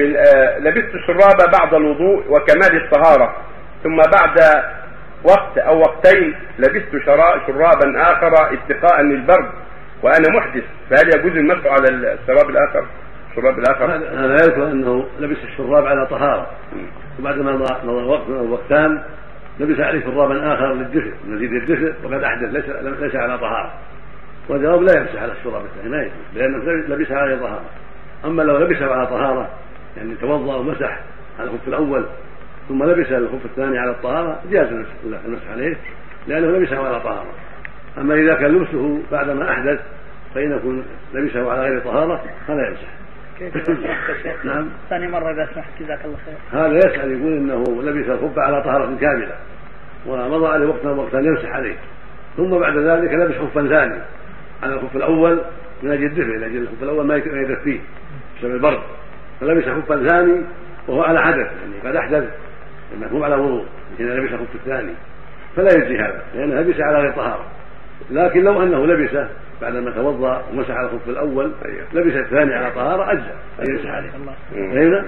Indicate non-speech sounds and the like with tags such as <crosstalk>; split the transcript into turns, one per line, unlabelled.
آه، لبست الشراب بعد الوضوء وكمال الطهارة ثم بعد وقت أو وقتين لبست شرا- شرابا آخر اتقاء للبرد وأنا محدث فهل يجوز المسح على الشراب الآخر؟ الشراب الآخر؟
هذا يذكر أنه لبس الشراب على طهارة وبعدما مضى مضى وقت أو وقتان لبس عليه شرابا آخر للدفء مزيد الدفء وقد أحدث ليس ليس على طهارة والجواب لا يمسح على الشراب الثاني ما يجوز لأنه لبسها على طهارة أما لو لبسه على طهارة يعني توضأ ومسح على الخف الأول ثم لبس الخف الثاني على الطهارة جاز المسح- عليه لأنه لبسه على طهارة. أما إذا كان لبسه بعدما أحدث فإن يكون لبسه على غير طهارة فلا يمسح.
كيف؟ <laughs>
نعم.
ثاني مرة إذا سمحت جزاك الله خير.
هذا يسأل يقول إنه لبس الخف على طهارة كاملة ومضى عليه وقتا وقتا يمسح عليه. ثم بعد ذلك لبس خفا ثاني على الخف الأول من أجل الدفء لاجل الخف الأول ما يدفيه بسبب البرد. فلبس خفا ثاني وهو على حدث يعني قد أحدث هو على وضوء حين لبس الخف الثاني. فلا يجزي هذا لأنه لبس على غير طهارة. لكن لو أنه لبسه بعدما توضأ ومسح على الخف الأول لبس الثاني على طهارة أجزأ. أن يمسح عليه. فهمنا؟